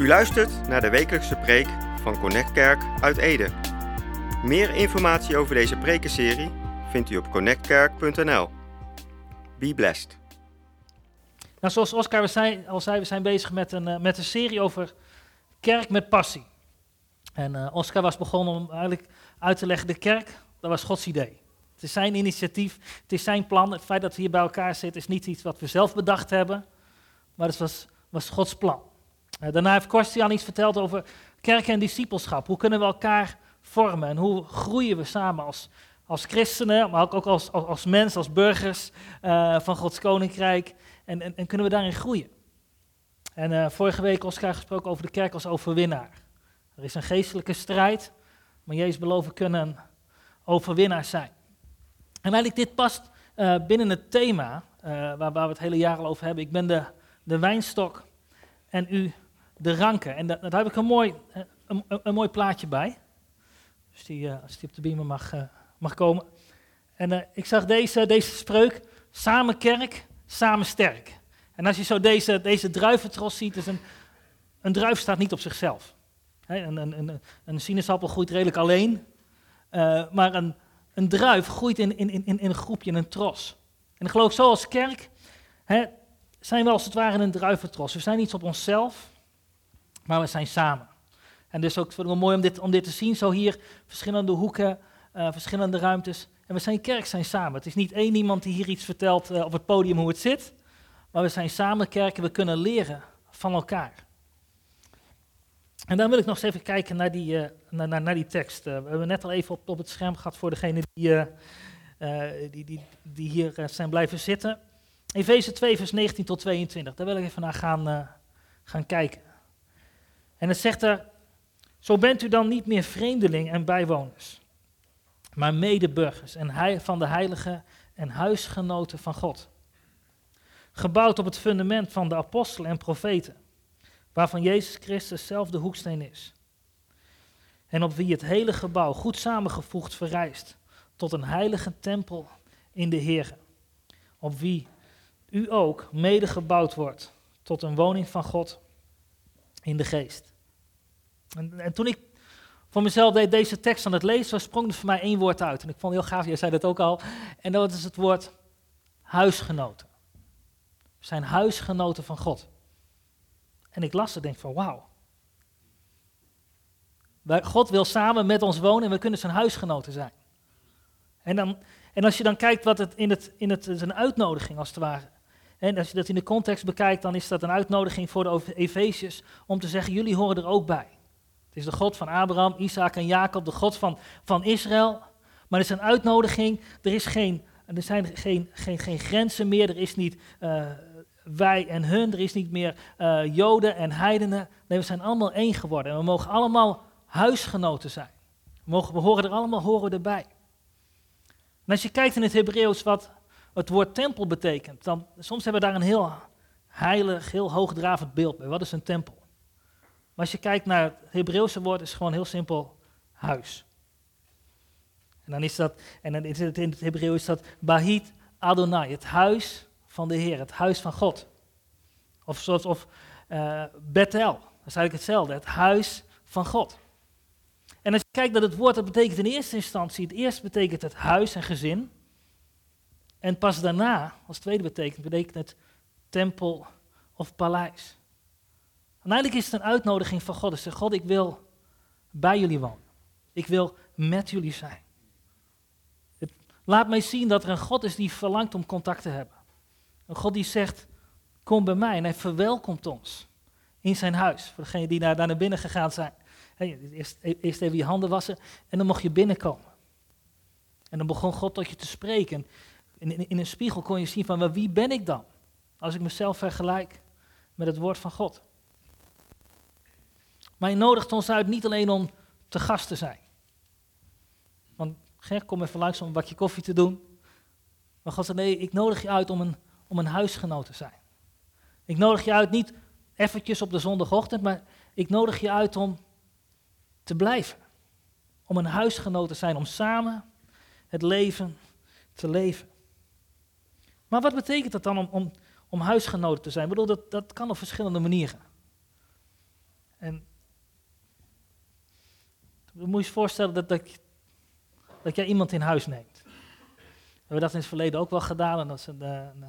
U luistert naar de wekelijkse preek van Connect Kerk uit Ede. Meer informatie over deze prekenserie vindt u op connectkerk.nl. Be blessed. Nou, zoals Oscar zei, al zei, we zijn bezig met een, eh, met een serie over kerk met passie. En eh, Oscar was begonnen om eigenlijk uit te leggen, de kerk, dat was Gods idee. Het is zijn initiatief, het is zijn plan. Het feit dat we hier bij elkaar zitten is niet iets wat we zelf bedacht hebben, maar het was, was Gods plan. Uh, daarna heeft Korstian iets verteld over kerk en discipelschap. Hoe kunnen we elkaar vormen en hoe groeien we samen als, als christenen, maar ook, als, als, als mens, als burgers uh, van Gods koninkrijk. En, en, en, kunnen we daarin groeien. En uh, vorige week Oscar gesproken over de kerk als overwinnaar. Er is een geestelijke strijd, maar Jezus we kunnen overwinnaar zijn. En eigenlijk dit past binnen het thema waar, waar, we het hele jaar al over hebben. Ik ben de, de wijnstok en u de ranken. En daar heb ik een mooi, een, een, mooi plaatje bij. Dus die, uh, als die op de beamer mag, uh, mag komen. En ik zag deze, deze spreuk, samen kerk, samen sterk. En als je zo deze, deze druiventros ziet, is een, een druif staat niet op zichzelf. Een, een, een, sinaasappel groeit redelijk alleen, maar een, een druif groeit in, in, in, in een groepje, in een tros. En ik geloof zo als kerk, he, zijn we als het ware een druiventros. We zijn niet op onszelf, maar we zijn samen. En dus ook wel mooi om dit, om dit te zien, zo hier verschillende hoeken, uh, verschillende ruimtes. En we zijn kerk, zijn samen. Het is niet één iemand die hier iets vertelt uh, op het podium hoe het zit, maar we zijn samen kerk en we kunnen leren van elkaar. En dan wil ik nog eens even kijken naar die, naar, naar, naar, die tekst. we hebben net al even op, op het scherm gehad voor degenen die, die, die, die hier zijn blijven zitten. Efeze 2, vers 19 tot 22. Daar wil ik even naar gaan, gaan kijken. En het zegt er, zo bent u dan niet meer vreemdeling en bijwoners, maar medeburgers en van de heiligen en huisgenoten van God. Gebouwd op het fundament van de apostelen en profeten, waarvan Jezus Christus zelf de hoeksteen is. En op wie het hele gebouw goed samengevoegd verrijst tot een heilige tempel in de Heer. Op wie u ook mede gebouwd wordt tot een woning van God in de geest. En, en, toen ik voor mezelf deze tekst aan het lezen sprong er voor mij één woord uit. En ik vond het heel gaaf, jij zei dat ook al. En dat is het woord huisgenoten. We zijn huisgenoten van God. En ik las het en denk van wauw. God wil samen met ons wonen en we kunnen zijn huisgenoten zijn. En, dan, en als je dan kijkt wat het in het, in het is een uitnodiging als het ware. En als je dat in de context bekijkt, dan is dat een uitnodiging voor de Efeziërs om te zeggen, jullie horen er ook bij. Het is de God van Abraham, Isaac en Jacob, de God van, van Israël. Maar het is een uitnodiging, er, is geen, er zijn geen, geen, geen grenzen meer, er is niet uh, wij en hun, er is niet meer uh, Joden en heidenen. Nee, we zijn allemaal één geworden en we mogen allemaal huisgenoten zijn. We, mogen, we horen er allemaal horen erbij. En als je kijkt in het Hebreeuws wat het woord tempel betekent, dan soms hebben we daar een heel heilig, heel hoogdravend beeld bij. Wat is een tempel? Maar als je kijkt naar het Hebreeuwse woord, is het gewoon heel simpel huis. En dan is dat, en dan is het in het Hebreeuws dat Bahit Adonai, het huis van de Heer, het huis van God. Of zoals of uh, Bethel, dat is eigenlijk hetzelfde, het huis van God. En als je kijkt naar het woord, dat betekent in eerste instantie, het eerste betekent het huis en gezin. En pas daarna, als tweede betekent, betekent het tempel of paleis. En eigenlijk is het een uitnodiging van God. Hij God, ik wil bij jullie wonen. Ik wil met jullie zijn. Het laat mij zien dat er een God is die verlangt om contact te hebben. Een God die zegt, kom bij mij. En hij verwelkomt ons in zijn huis. Voor degenen die daar naar binnen gegaan zijn. eerst, eerst even je handen wassen en dan mocht je binnenkomen. En dan begon God tot je te spreken. In, in, een spiegel kon je zien van, wie ben ik dan? Als ik mezelf vergelijk met het woord van God. Maar hij nodigt ons uit niet alleen om te gast te zijn. Want Ger, kom even langs om een bakje koffie te doen. Maar God zegt, nee, ik nodig je uit om een, om een huisgenoot te zijn. Ik nodig je uit niet eventjes op de zondagochtend, maar ik nodig je uit om te blijven. Om een huisgenoot te zijn, om samen het leven te leven. Maar wat betekent dat dan om, om, om huisgenoten te zijn? Ik bedoel, dat, dat kan op verschillende manieren. En dan moet je je voorstellen dat, dat, dat jij iemand in huis neemt. We hebben dat in het verleden ook wel gedaan. En dat is een, eh, een,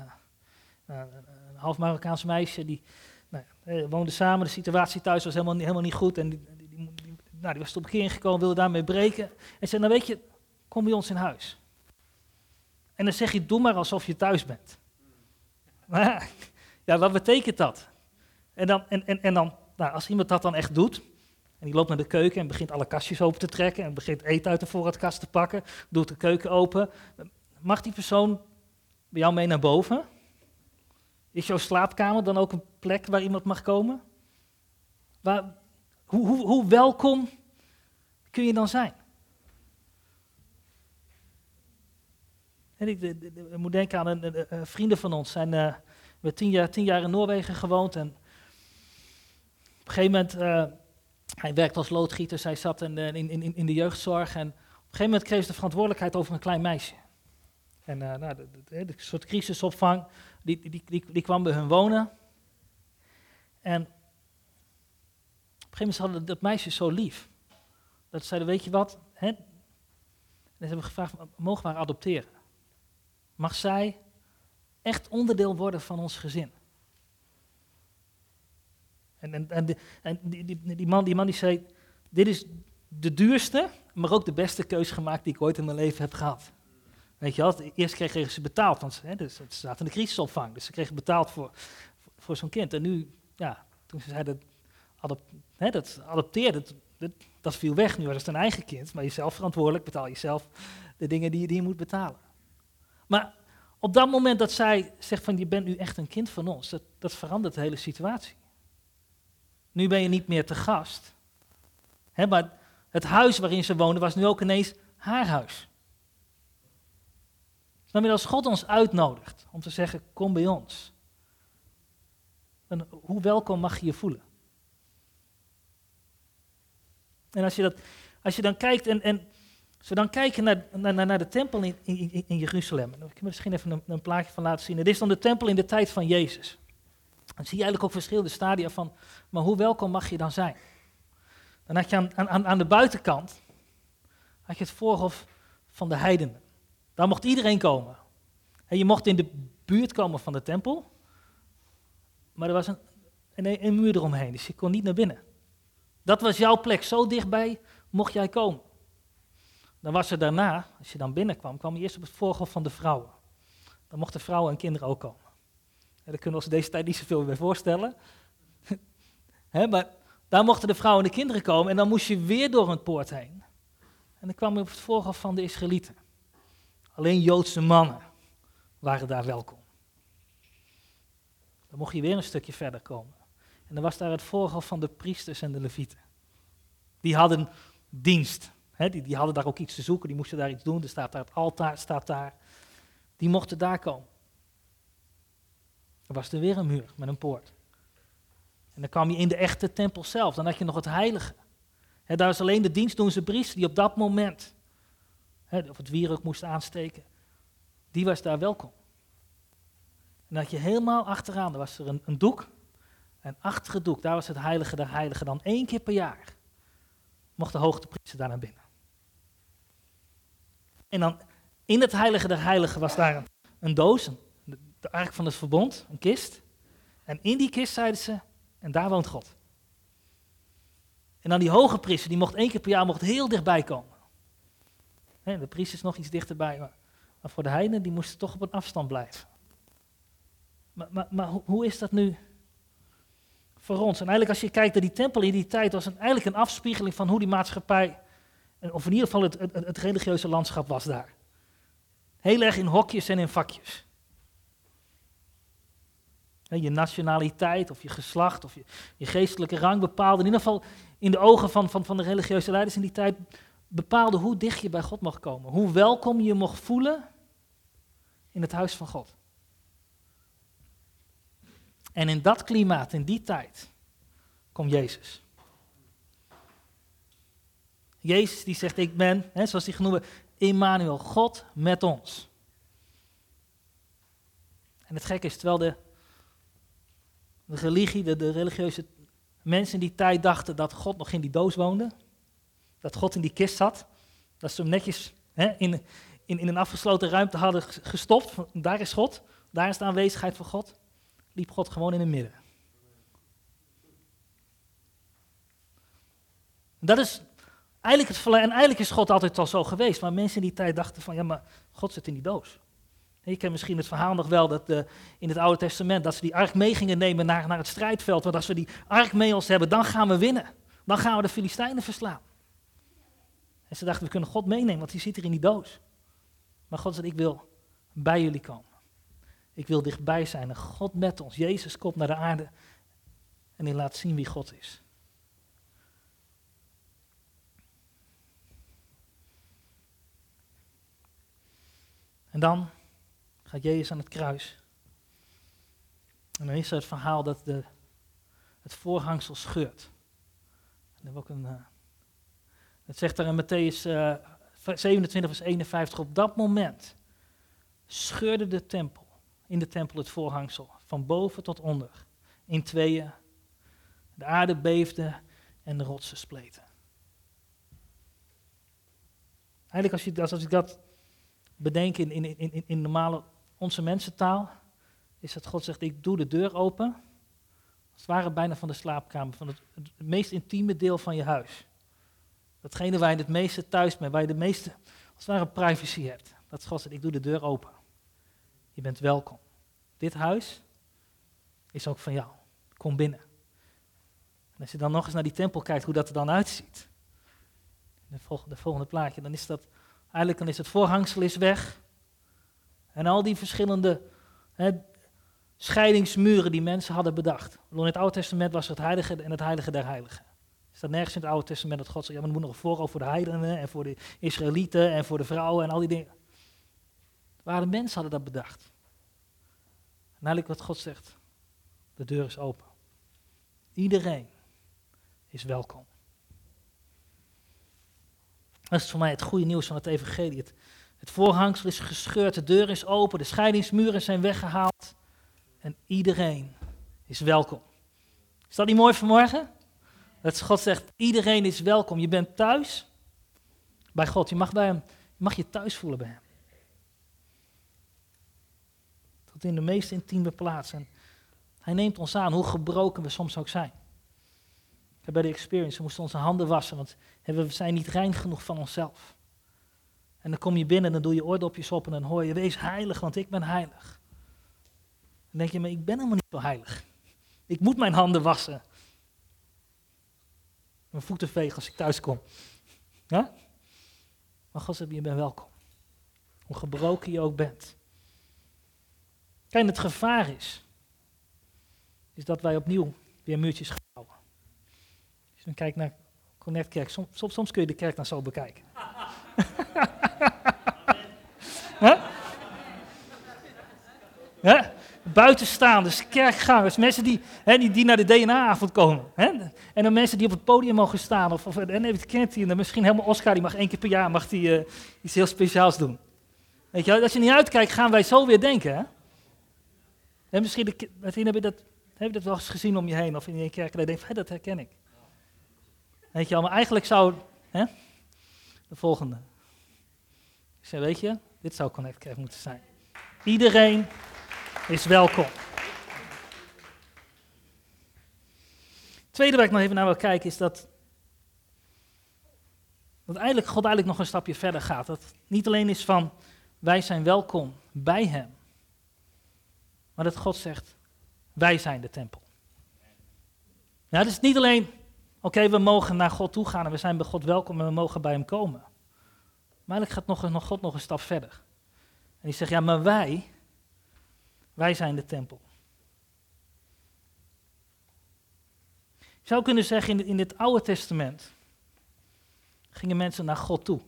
een, een, half Marokkaans meisje die nou, eh, woonde samen. De situatie thuis was helemaal, helemaal niet goed. En die, die, die, die nou, was tot bekering gekomen, wilde daarmee breken. En zei, nou weet je, kom bij ons in huis. En dan zeg je, doe maar alsof je thuis bent. Maar ja, wat betekent dat? En dan, en, en, en dan nou, als iemand dat dan echt doet, en die loopt naar de keuken en begint alle kastjes open te trekken en begint eten uit de voorraadkast te pakken, doet de keuken open, mag die persoon bij jou mee naar boven? Is jouw slaapkamer dan ook een plek waar iemand mag komen? Waar, hoe, hoe, hoe welkom kun je dan zijn? En ik, ik, moet denken aan een, vrienden van ons. Zijn, we tien jaar, tien jaar in Noorwegen gewoond. En op een gegeven moment, hij werkte als loodgieter. Zij zat in, in, in, in de jeugdzorg. En op een gegeven moment kreeg ze de verantwoordelijkheid over een klein meisje. En uh, nou, de, soort crisisopvang, die, die, die, die kwam bij hun wonen. En op een gegeven moment hadden dat meisje zo lief. Dat ze zeiden, weet je wat? Hè? En ze hebben gevraagd, mogen we haar adopteren? Mag zij echt onderdeel worden van ons gezin? En, en, en, die, man, die man die zei, dit is de duurste, maar ook de beste keuze gemaakt die ik ooit in mijn leven heb gehad. Weet je wel, eerst kregen ze betaald, want hè, dus, ze zaten in de crisisopvang, dus ze kregen betaald voor, voor, zo'n kind. En nu, ja, toen ze zeiden, adop, hè, dat adopteerde, dat, dat, viel weg. Nu was het een eigen kind, maar jezelf verantwoordelijk, betaal jezelf de dingen die, die je moet betalen. Maar op dat moment dat zij zegt van, je bent nu echt een kind van ons, dat, dat verandert de hele situatie. Nu ben je niet meer te gast. Hè, maar het huis waarin ze woonde was nu ook ineens haar huis. Snap als God ons uitnodigt om te zeggen, kom bij ons. Dan, hoe welkom mag je je voelen? En als je, dat, als je dan kijkt en, en als we dan kijken naar, naar, naar de tempel in, in, Jeruzalem. Ik kan misschien even een, een, plaatje van laten zien. Dit is dan de tempel in de tijd van Jezus. Dan zie je eigenlijk ook verschillende stadia van, maar hoe welkom mag je dan zijn? Dan had je aan, aan, aan de buitenkant, had je het voorhof van de heidenen. Daar mocht iedereen komen. En je mocht in de buurt komen van de tempel, maar er was een, een muur eromheen, dus je kon niet naar binnen. Dat was jouw plek, zo dichtbij mocht jij komen. Dan was er daarna, als je dan binnenkwam, kwam je eerst op het voorhof van de vrouwen. Dan mochten vrouwen en kinderen ook komen. En daar kunnen we ons deze tijd niet zoveel bij voorstellen. maar daar mochten de vrouwen en de kinderen komen en dan moest je weer door een poort heen. En dan kwam je op het voorhof van de Israëlieten. Alleen Joodse mannen waren daar welkom. Dan mocht je weer een stukje verder komen. En dan was daar het voorhof van de priesters en de levieten. Die hadden dienst. Die, die hadden daar ook iets te zoeken, die moesten daar iets doen. Er staat daar het altaar, staat daar. Die mochten daar komen. Er was er weer een muur met een poort. En dan kwam je in de echte tempel zelf. Dan had je nog het heilige. daar is alleen de dienstdoende priester die op dat moment, of het wierook moest aansteken, die was daar welkom. En had je helemaal achteraan, daar was er een, een doek. En achter het doek, daar was het heilige der heiligen. Dan één keer per jaar mocht de hoogtepriester daar naar binnen. En dan in het heilige der heiligen was daar een, doos, de ark van het verbond, een kist. En in die kist zeiden ze, en daar woont God. En dan die hoge priester, die mocht één keer per jaar mocht heel dichtbij komen. de priester is nog iets dichterbij, maar, voor de heiden, die moesten toch op een afstand blijven. Maar, maar, maar hoe is dat nu voor ons? En eigenlijk als je kijkt naar die tempel in die tijd, was het eigenlijk een afspiegeling van hoe die maatschappij, of in ieder geval het, het, het religieuze landschap was daar. Heel erg in hokjes en in vakjes je nationaliteit of je geslacht of je, je, geestelijke rang bepaalde, in ieder geval in de ogen van, van, van de religieuze leiders in die tijd, bepaalde hoe dicht je bij God mag komen. Hoe welkom je mocht voelen in het huis van God. En in dat klimaat, in die tijd, komt Jezus. Jezus die zegt, ik ben, hè, zoals hij genoemd Emmanuel, God met ons. En het gekke is, terwijl de de religie, de, religieuze Mensen in die tijd dachten dat God nog in die doos woonde. Dat God in die kist zat. Dat ze hem netjes hè, in, in, in een afgesloten ruimte hadden gestopt. Daar is God. Daar is de aanwezigheid van God. Liep God gewoon in het midden. Dat is eigenlijk het En eigenlijk is God altijd al zo geweest. Maar mensen in die tijd dachten van, ja, maar God zit in die doos. Je kent misschien het verhaal nog wel dat uh, in het Oude Testament dat ze die ark mee gingen nemen naar, naar het strijdveld. Want als we die ark mee ons hebben, dan gaan we winnen. Dan gaan we de Filistijnen verslaan. En ze dachten, we kunnen God meenemen, want die zit hier in die doos. Maar God zei, ik wil bij jullie komen. Ik wil dichtbij zijn en God met ons. Jezus komt naar de aarde en hij laat zien wie God is. En dan gaat Jezus aan het kruis. En dan is er het verhaal dat de, het voorhangsel scheurt. En ook een, uh, het zegt daar in Matthäus uh, 27 vers 51. Op dat moment scheurde de tempel, in de tempel het voorhangsel, van boven tot onder, in tweeën. De aarde beefde en de rotsen spleten. Eigenlijk als, je, als ik dat bedenk in, in, in, in normale onze mensentaal, is dat God zegt, ik doe de deur open, als het ware bijna van de slaapkamer, van het, meest intieme deel van je huis. Datgene waar je het meeste thuis bent, waar je de meeste, als privacy hebt. Dat God zegt, ik doe de deur open. Je bent welkom. Dit huis is ook van jou. Kom binnen. En als je dan nog eens naar die tempel kijkt, hoe dat er dan uitziet. De volgende, de volgende plaatje, dan is dat, eigenlijk dan is het voorhangsel is weg. En al die verschillende hè, scheidingsmuren die mensen hadden bedacht. In het Oude Testament was het heilige en het heilige der heiligen. Er staat nergens in het Oude Testament dat God zegt, ja, maar er moet nog een voor de heidenen en voor de Israëlieten en voor de vrouwen en al die dingen. Waar de mensen hadden dat bedacht. En eigenlijk wat God zegt, de deur is open. Iedereen is welkom. Dat is voor mij het goede nieuws van het evangelie. Het, het voorhangsel is gescheurd, de deur is open, de scheidingsmuren zijn weggehaald en iedereen is welkom. Is dat niet mooi vanmorgen? Dat God zegt, iedereen is welkom. Je bent thuis bij God. Je mag, bij hem, je mag je thuis voelen bij hem. Tot in de meest intieme plaats. En hij neemt ons aan, hoe gebroken we soms ook zijn. Bij de experience, we moesten onze handen wassen, want we zijn niet rein genoeg van onszelf. En dan kom je binnen en dan doe je oordopjes op en dan hoor je, wees heilig, want ik ben heilig. Dan denk je, maar ik ben helemaal niet zo heilig. Ik moet mijn handen wassen. Mijn voeten vegen als ik thuis kom. Ja? Maar God je bent welkom. Hoe gebroken je ook bent. Kijk, het gevaar is, is dat wij opnieuw weer muurtjes gaan je dan kijkt naar Connectkerk, soms, soms, soms kun je de kerk dan zo bekijken. huh? Huh? Buitenstaanders, kerkgangers, mensen die, hè, die, die naar de DNA-avond komen. Hè? En dan mensen die op het podium mogen staan. Of, of, en even kent hij, en misschien helemaal Oscar, die mag één keer per jaar mag die, uh, iets heel speciaals doen. Weet je, als je niet uitkijkt, gaan wij zo weer denken. Hè? En misschien de, heb, je dat, heb je dat wel eens gezien om je heen, of in je kerk, en je denkt, dat herken ik. Weet je wel, maar eigenlijk zou, hè, de volgende. Ik zei, weet je, dit zou Connect moeten zijn. Iedereen is welkom. tweede waar ik nog even naar wil kijken is dat, dat eigenlijk God eigenlijk nog een stapje verder gaat. Dat niet alleen is van wij zijn welkom bij Hem, maar dat God zegt wij zijn de tempel. Ja, het is niet alleen Oké, we mogen naar God toe gaan en we zijn bij God welkom en we mogen bij Hem komen. Maar eigenlijk gaat nog, nog God nog een stap verder. En die zegt, ja, maar wij, wij zijn de tempel. Je zou kunnen zeggen, in, in dit Oude Testament gingen mensen naar God toe.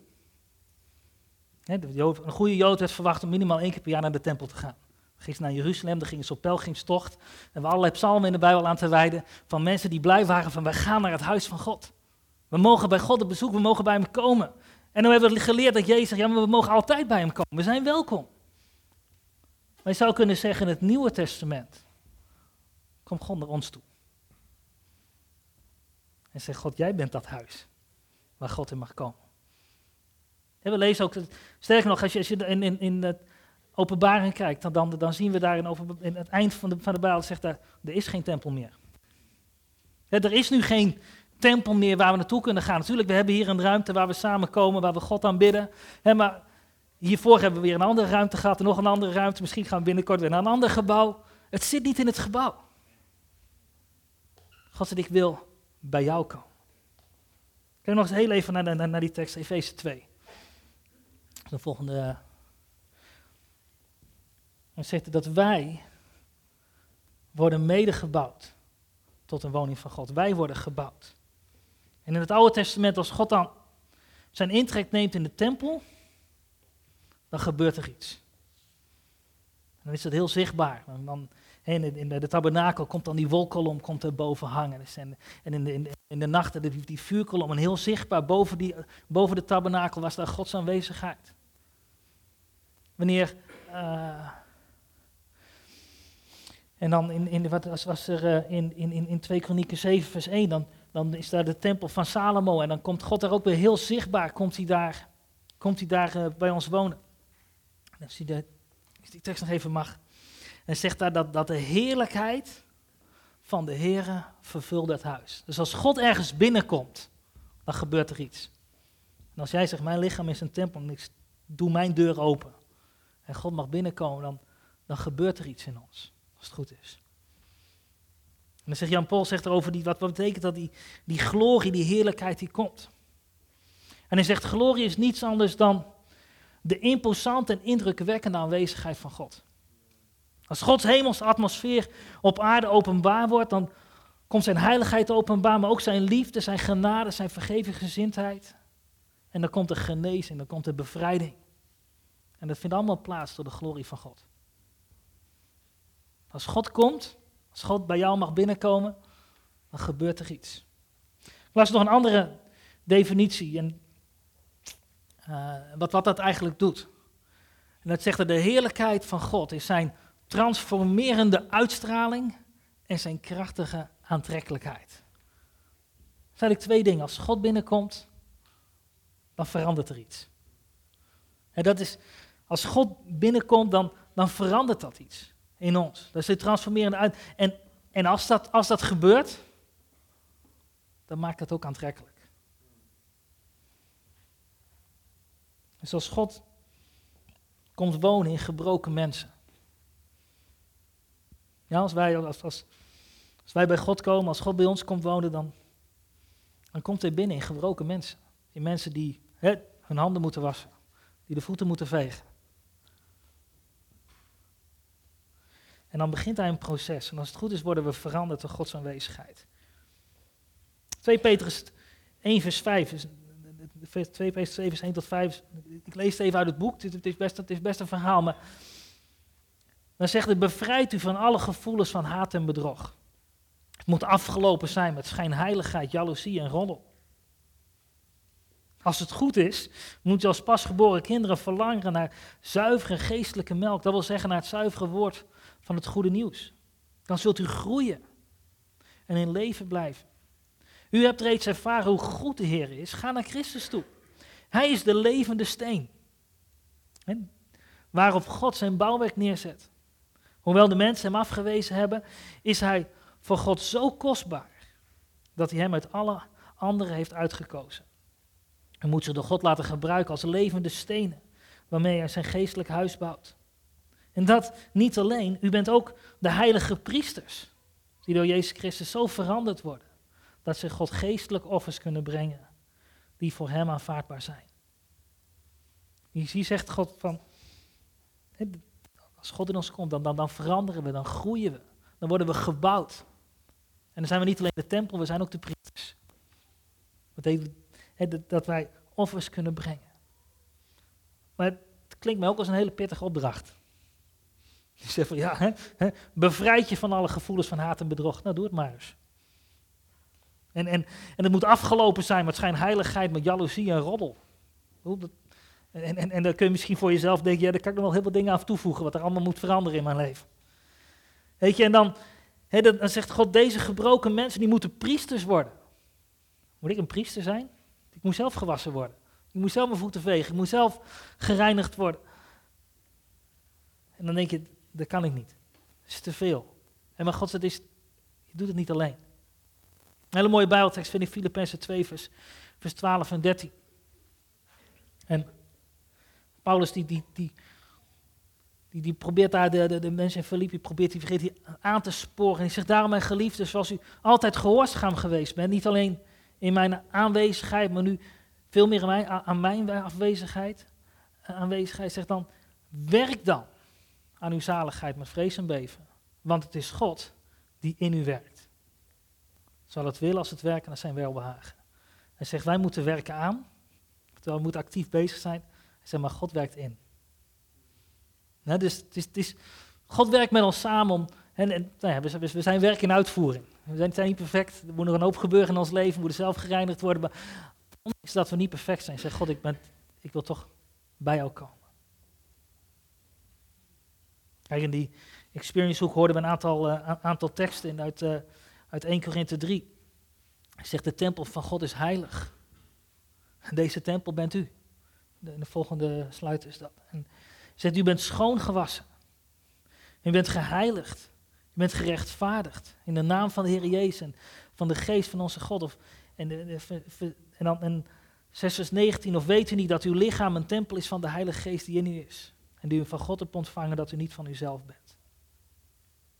een goede Jood werd verwacht om minimaal één keer per jaar naar de tempel te gaan ging ze naar Jeruzalem, dan gingen ze op pelgrimstocht. En we allerlei psalmen in de Bijbel aan te wijden van mensen die blij waren van wij gaan naar het huis van God. We mogen bij God op bezoek, we mogen bij hem komen. En dan hebben we geleerd dat Jezus ja maar we mogen altijd bij hem komen, we zijn welkom. Maar je zou kunnen zeggen in het Nieuwe Testament, komt God naar ons toe. En zegt God, jij bent dat huis waar God in mag komen. En we lezen ook, sterker nog, als je, als je in, in, in het openbaring kijkt, dan, dan, zien we daar in, over, in het eind van de, van de Bijbel, zegt daar, er is geen tempel meer. er is nu geen tempel meer waar we naartoe kunnen gaan. Natuurlijk, we hebben hier een ruimte waar we samenkomen, waar we God aanbidden. Hè, maar hiervoor hebben we weer een andere ruimte gehad en nog een andere ruimte. Misschien gaan we binnenkort weer naar een ander gebouw. Het zit niet in het gebouw. God zegt, ik wil bij jou komen. Kijk nog eens heel even naar, naar, naar die tekst, Efeze 2. De volgende. Dan zegt dat wij worden medegebouwd tot een woning van God. Wij worden gebouwd. En in het Oude Testament, als God dan zijn intrek neemt in de tempel, dan gebeurt er iets. dan is dat heel zichtbaar. Dan, in, de, tabernakel komt dan die wolkolom komt er boven hangen. Dus en, in, de, in, de, in de nachten die, vuurkolom. En heel zichtbaar boven, die, boven de tabernakel was daar Gods aanwezigheid. Wanneer... Uh, en dan in, in, wat was er uh, in, in, in 2 Kronieken 7 vers 1, dan, dan is daar de tempel van Salomo. En dan komt God daar ook weer heel zichtbaar, komt hij daar, komt hij daar uh, bij ons wonen. Als als die tekst nog even mag. En zegt daar dat, dat de heerlijkheid van de Heere vervult het huis. Dus als God ergens binnenkomt, dan gebeurt er iets. En als jij zegt, mijn lichaam is een tempel en ik doe mijn deur open. En God mag binnenkomen, dan, dan gebeurt er iets in ons. Als het goed is. En dan zegt Jan Paul zegt erover, die, wat, wat betekent dat die, die glorie, die heerlijkheid die komt. En hij zegt, glorie is niets anders dan de imposante en indrukwekkende aanwezigheid van God. Als Gods hemelse atmosfeer op aarde openbaar wordt, dan komt zijn heiligheid openbaar, maar ook zijn liefde, zijn genade, zijn vergevensgezindheid. En dan komt de genezing, dan komt de bevrijding. En dat vindt allemaal plaats door de glorie van God. Als God komt, als God bij jou mag binnenkomen, dan gebeurt er iets. Ik las nog een andere definitie en uh, wat, wat dat eigenlijk doet. En dat zegt dat de heerlijkheid van God is zijn transformerende uitstraling en zijn krachtige aantrekkelijkheid. Dat zijn eigenlijk twee dingen. Als God binnenkomt, dan verandert er iets. En dat is, als God binnenkomt, dan, dan verandert dat iets in ons. Dat is de transformerende uit. En, en als, dat, als dat gebeurt, dan maakt dat ook aantrekkelijk. Dus als God komt wonen in gebroken mensen, ja, als wij, als, als, als wij bij God komen, als God bij ons komt wonen, dan, dan komt hij binnen in gebroken mensen. In mensen die hè, hun handen moeten wassen, die de voeten moeten vegen. En dan begint hij een proces. En als het goed is, worden we veranderd door Gods aanwezigheid. 2 Petrus 1 vers 5 is 2 Petrus 7 vers 1 tot 5. Ik lees het even uit het boek. Het is best, het is best een verhaal, maar dan zegt het, bevrijd u van alle gevoelens van haat en bedrog. Het moet afgelopen zijn met schijnheiligheid, jaloezie en roddel. Als het goed is, moet je als pasgeboren kinderen verlangen naar zuivere geestelijke melk. Dat wil zeggen naar het zuivere woord van het goede nieuws. Dan zult u groeien en in leven blijven. U hebt reeds ervaren hoe goed de Heer is. Ga naar Christus toe. Hij is de levende steen. Waarop God zijn bouwwerk neerzet. Hoewel de mensen hem afgewezen hebben, is hij voor God zo kostbaar dat hij hem uit alle anderen heeft uitgekozen. Hij moet zich door God laten gebruiken als levende stenen, waarmee hij zijn geestelijk huis bouwt. En dat niet alleen, u bent ook de heilige priesters, die door Jezus Christus zo veranderd worden, dat ze God geestelijk offers kunnen brengen, die voor hem aanvaardbaar zijn. Hier zegt God van, als God in ons komt, dan, dan, dan veranderen we, dan groeien we. Dan worden we gebouwd. En dan zijn we niet alleen de tempel, we zijn ook de priesters. Dat betekent dat wij offers kunnen brengen. Maar het klinkt mij ook als een hele pittige opdracht. Je zegt van ja, hè, hè, bevrijd je van alle gevoelens van haat en bedrog. Nou, doe het maar eens. En, en, en het moet afgelopen zijn met schijnheiligheid, met jaloezie en roddel. En, en, en dan kun je misschien voor jezelf denken, ja, daar kan ik nog wel heel veel dingen aan toevoegen, wat er allemaal moet veranderen in mijn leven. Weet je, en dan, dan, dan zegt God, deze gebroken mensen, die moeten priesters worden. Moet ik een priester zijn? Ik moet zelf gewassen worden. Ik moet zelf mijn voeten vegen. Ik moet zelf gereinigd worden. En dan denk je, dat kan ik niet. Dat is te veel. En maar God zegt, is, je doet het niet alleen. Een hele mooie bijbeltekst vind ik Filippenzen 2 vers, vers 12 en 13. En Paulus die, die, die, die, die probeert daar de, de, de mensen in Filippi probeert die, vergeet die aan te sporen. En hij zegt, daarom mijn geliefde, zoals u altijd gehoorzaam geweest bent. Niet alleen in mijn aanwezigheid, maar nu veel meer aan mijn, aan mijn afwezigheid. Aanwezigheid zegt dan, werk dan aan uw zaligheid met vrees en beven. Want het is God die in u werkt. Zal het willen als het werken naar zijn welbehagen. Hij zegt, wij moeten werken aan, terwijl we moeten actief bezig zijn. Hij zegt, maar God werkt in. dus het is, God werkt met ons samen om, en nou ja, we, we, zijn werk in uitvoering. We zijn, zijn, niet perfect, er moet nog een hoop gebeuren in ons leven, we moeten zelf gereinigd worden. Maar ondanks dat we niet perfect zijn, zegt God, ik, ben, ik wil toch bij jou komen. Kijk, in die experience hoek hoorden we een aantal, uh, aantal teksten uit, uh, uit 1 Korinthe 3. Hij zegt, de tempel van God is heilig. Deze tempel bent u. De, de volgende sluit is dat. En zegt, u bent schoongewassen. U bent geheiligd. U bent gerechtvaardigd. In de naam van de Heer Jezus en van de geest van onze God. Of, en, en dan en 6 vers 19, of weet u niet dat uw lichaam een tempel is van de Heilige Geest die in u is. En die u van God hebt ontvangen dat u niet van uzelf bent.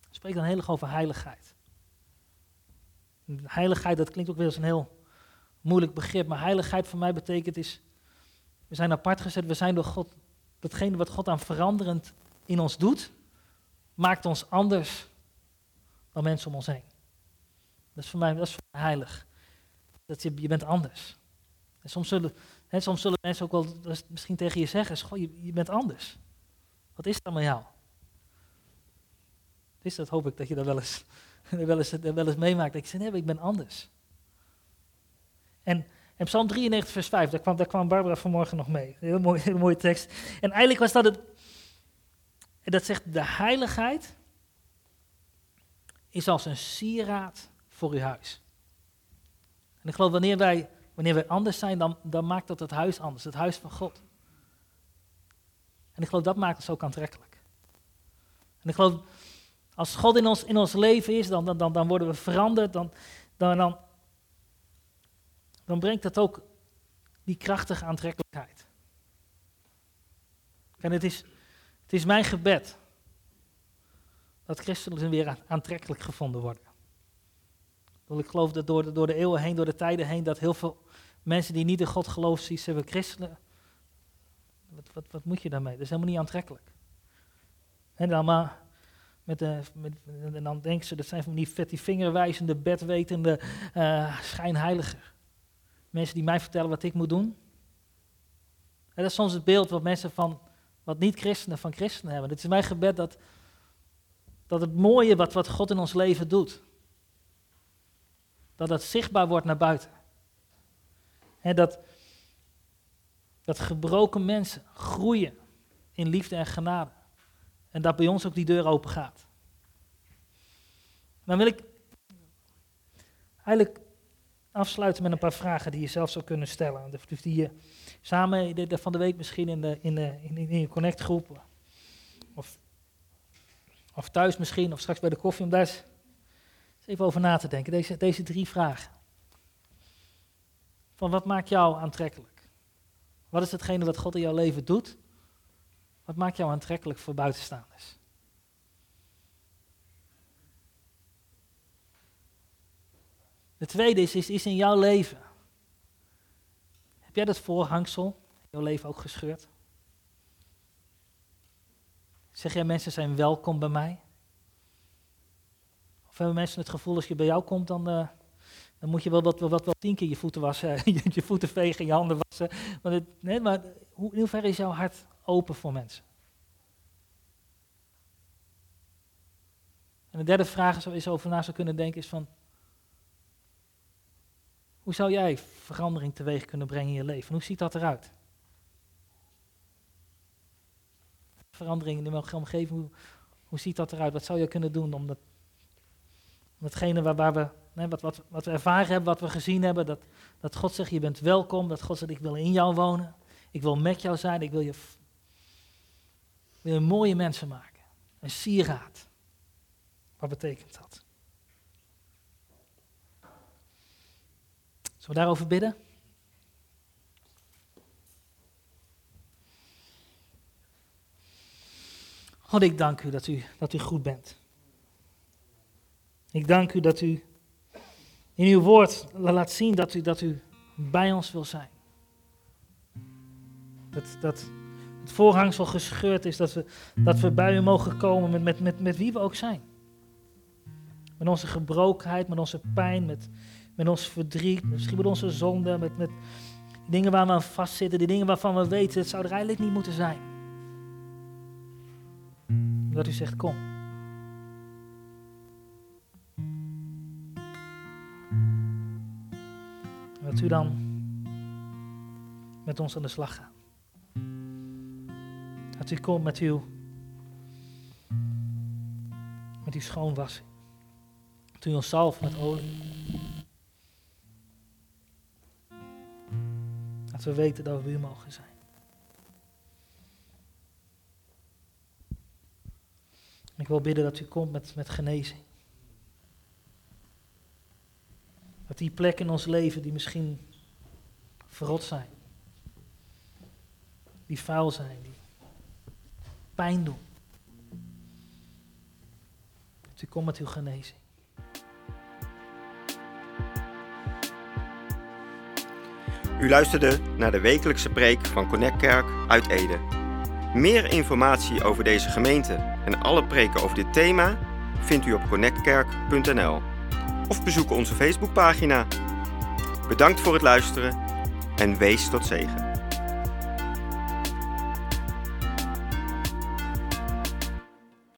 Spreek dan heel erg over heiligheid. Heiligheid, dat klinkt ook weer als een heel moeilijk begrip, maar heiligheid voor mij betekent is, we zijn apart gezet, we zijn door God, datgene wat God aan veranderend in ons doet, maakt ons anders dan mensen om ons heen. Dat is voor mij, dat is voor heilig. Dat je, je bent anders. En soms zullen, hè, soms zullen mensen ook wel misschien tegen je zeggen, goh, je, je bent anders. Wat is dat met jou? Is dat hoop ik dat je dat wel eens, wel eens, wel eens meemaakt. Dat je zegt, nee, ik ben anders. En, en Psalm 93, vers 5, daar kwam, daar kwam Barbara vanmorgen nog mee. Heel mooi, hele mooie tekst. En eigenlijk was dat het. En dat zegt: de heiligheid is als een sieraad voor uw huis. En ik geloof, wanneer wij, wanneer wij anders zijn, dan, dan maakt dat het huis anders, het huis van God. En ik geloof, dat maakt ons ook aantrekkelijk. En ik geloof, als God in ons, in ons leven is, dan, dan, dan worden we veranderd, dan, dan, dan, dan brengt dat ook die krachtige aantrekkelijkheid. En het is, het is mijn gebed dat christenen weer aantrekkelijk gevonden worden. Ik geloof dat door de, door de eeuwen heen, door de tijden heen, dat heel veel mensen die niet in God geloven, zien, ze hebben christenen. Wat, wat, wat moet je daarmee? Dat is helemaal niet aantrekkelijk. En dan maar met de, met, en dan denken ze, dat zijn van die vet vingerwijzende, bedwetende uh, schijnheiligen. Mensen die mij vertellen wat ik moet doen. En dat is soms het beeld wat mensen van, wat niet-christenen van christenen hebben. Het is mijn gebed dat, dat het mooie wat, wat God in ons leven doet, dat dat zichtbaar wordt naar buiten. En dat, dat gebroken mensen groeien in liefde en genade. En dat bij ons ook die deur open gaat. Dan wil ik eigenlijk afsluiten met een paar vragen die je zelf zou kunnen stellen. Die je samen van de week misschien in, de, in, de, in, in je. Of, thuis misschien, of straks bij de koffie. Om daar eens even over na te denken. Deze, deze drie vragen. Van wat maakt jou aantrekkelijk? Wat is hetgene wat God in jouw leven doet? Wat maakt jou aantrekkelijk voor buitenstaanders? De tweede is, is, is in jouw leven. Heb jij dat voorhangsel in jouw leven ook gescheurd? Zeg jij mensen zijn welkom bij mij? Of hebben mensen het gevoel als je bij jou komt, dan, uh, dan moet je wel wat, wat, wat, tien keer je voeten wassen, je voeten vegen, je handen wassen. Maar, het, maar hoe, in hoeverre is jouw hart open voor mensen? En de derde vraag je over na zou kunnen denken is van, hoe zou jij verandering teweeg kunnen brengen in je leven? Hoe ziet dat eruit? Verandering in de omgeving, hoe, hoe ziet dat eruit? Wat zou je kunnen doen om, dat, om datgene waar, waar, we, wat, wat, wat we ervaren hebben, wat we gezien hebben. Dat, dat God zegt, je bent welkom. Dat God zegt, ik wil in jou wonen. Ik wil met jou zijn. Ik wil je, wil je mooie mensen maken. Een sieraad. Wat betekent dat? Zullen we daarover bidden? God, ik dank u dat u, dat u goed bent. Ik dank u dat u in uw woord laat zien dat u, dat u bij ons wil zijn. Dat, dat het voorhangsel gescheurd is, dat we, dat we bij u mogen komen met, met, met, met wie we ook zijn. Met onze gebrokenheid, met onze pijn, met, met ons verdriet, misschien met onze zonde, met, met dingen waar we aan vastzitten, die dingen waarvan we weten, het zou er eigenlijk niet moeten zijn. Dat u zegt, kom. Dat u dan met ons aan de slag gaat. Dat u komt met uw, met uw schoonwassing. Dat u ons zalf met olie. Dat we weten dat we u mogen zijn. Ik wil bidden dat u komt met, met genezing. Dat die plekken in ons leven die misschien verrot zijn, die vuil zijn, die pijn doen. Dat u komt met uw genezing. U luisterde naar de wekelijkse preek van Connect Kerk uit Ede. Meer informatie over deze gemeente en alle preken over dit thema vindt u op connectkerk.nl of bezoek onze Facebookpagina. Bedankt voor het luisteren en wees tot zegen.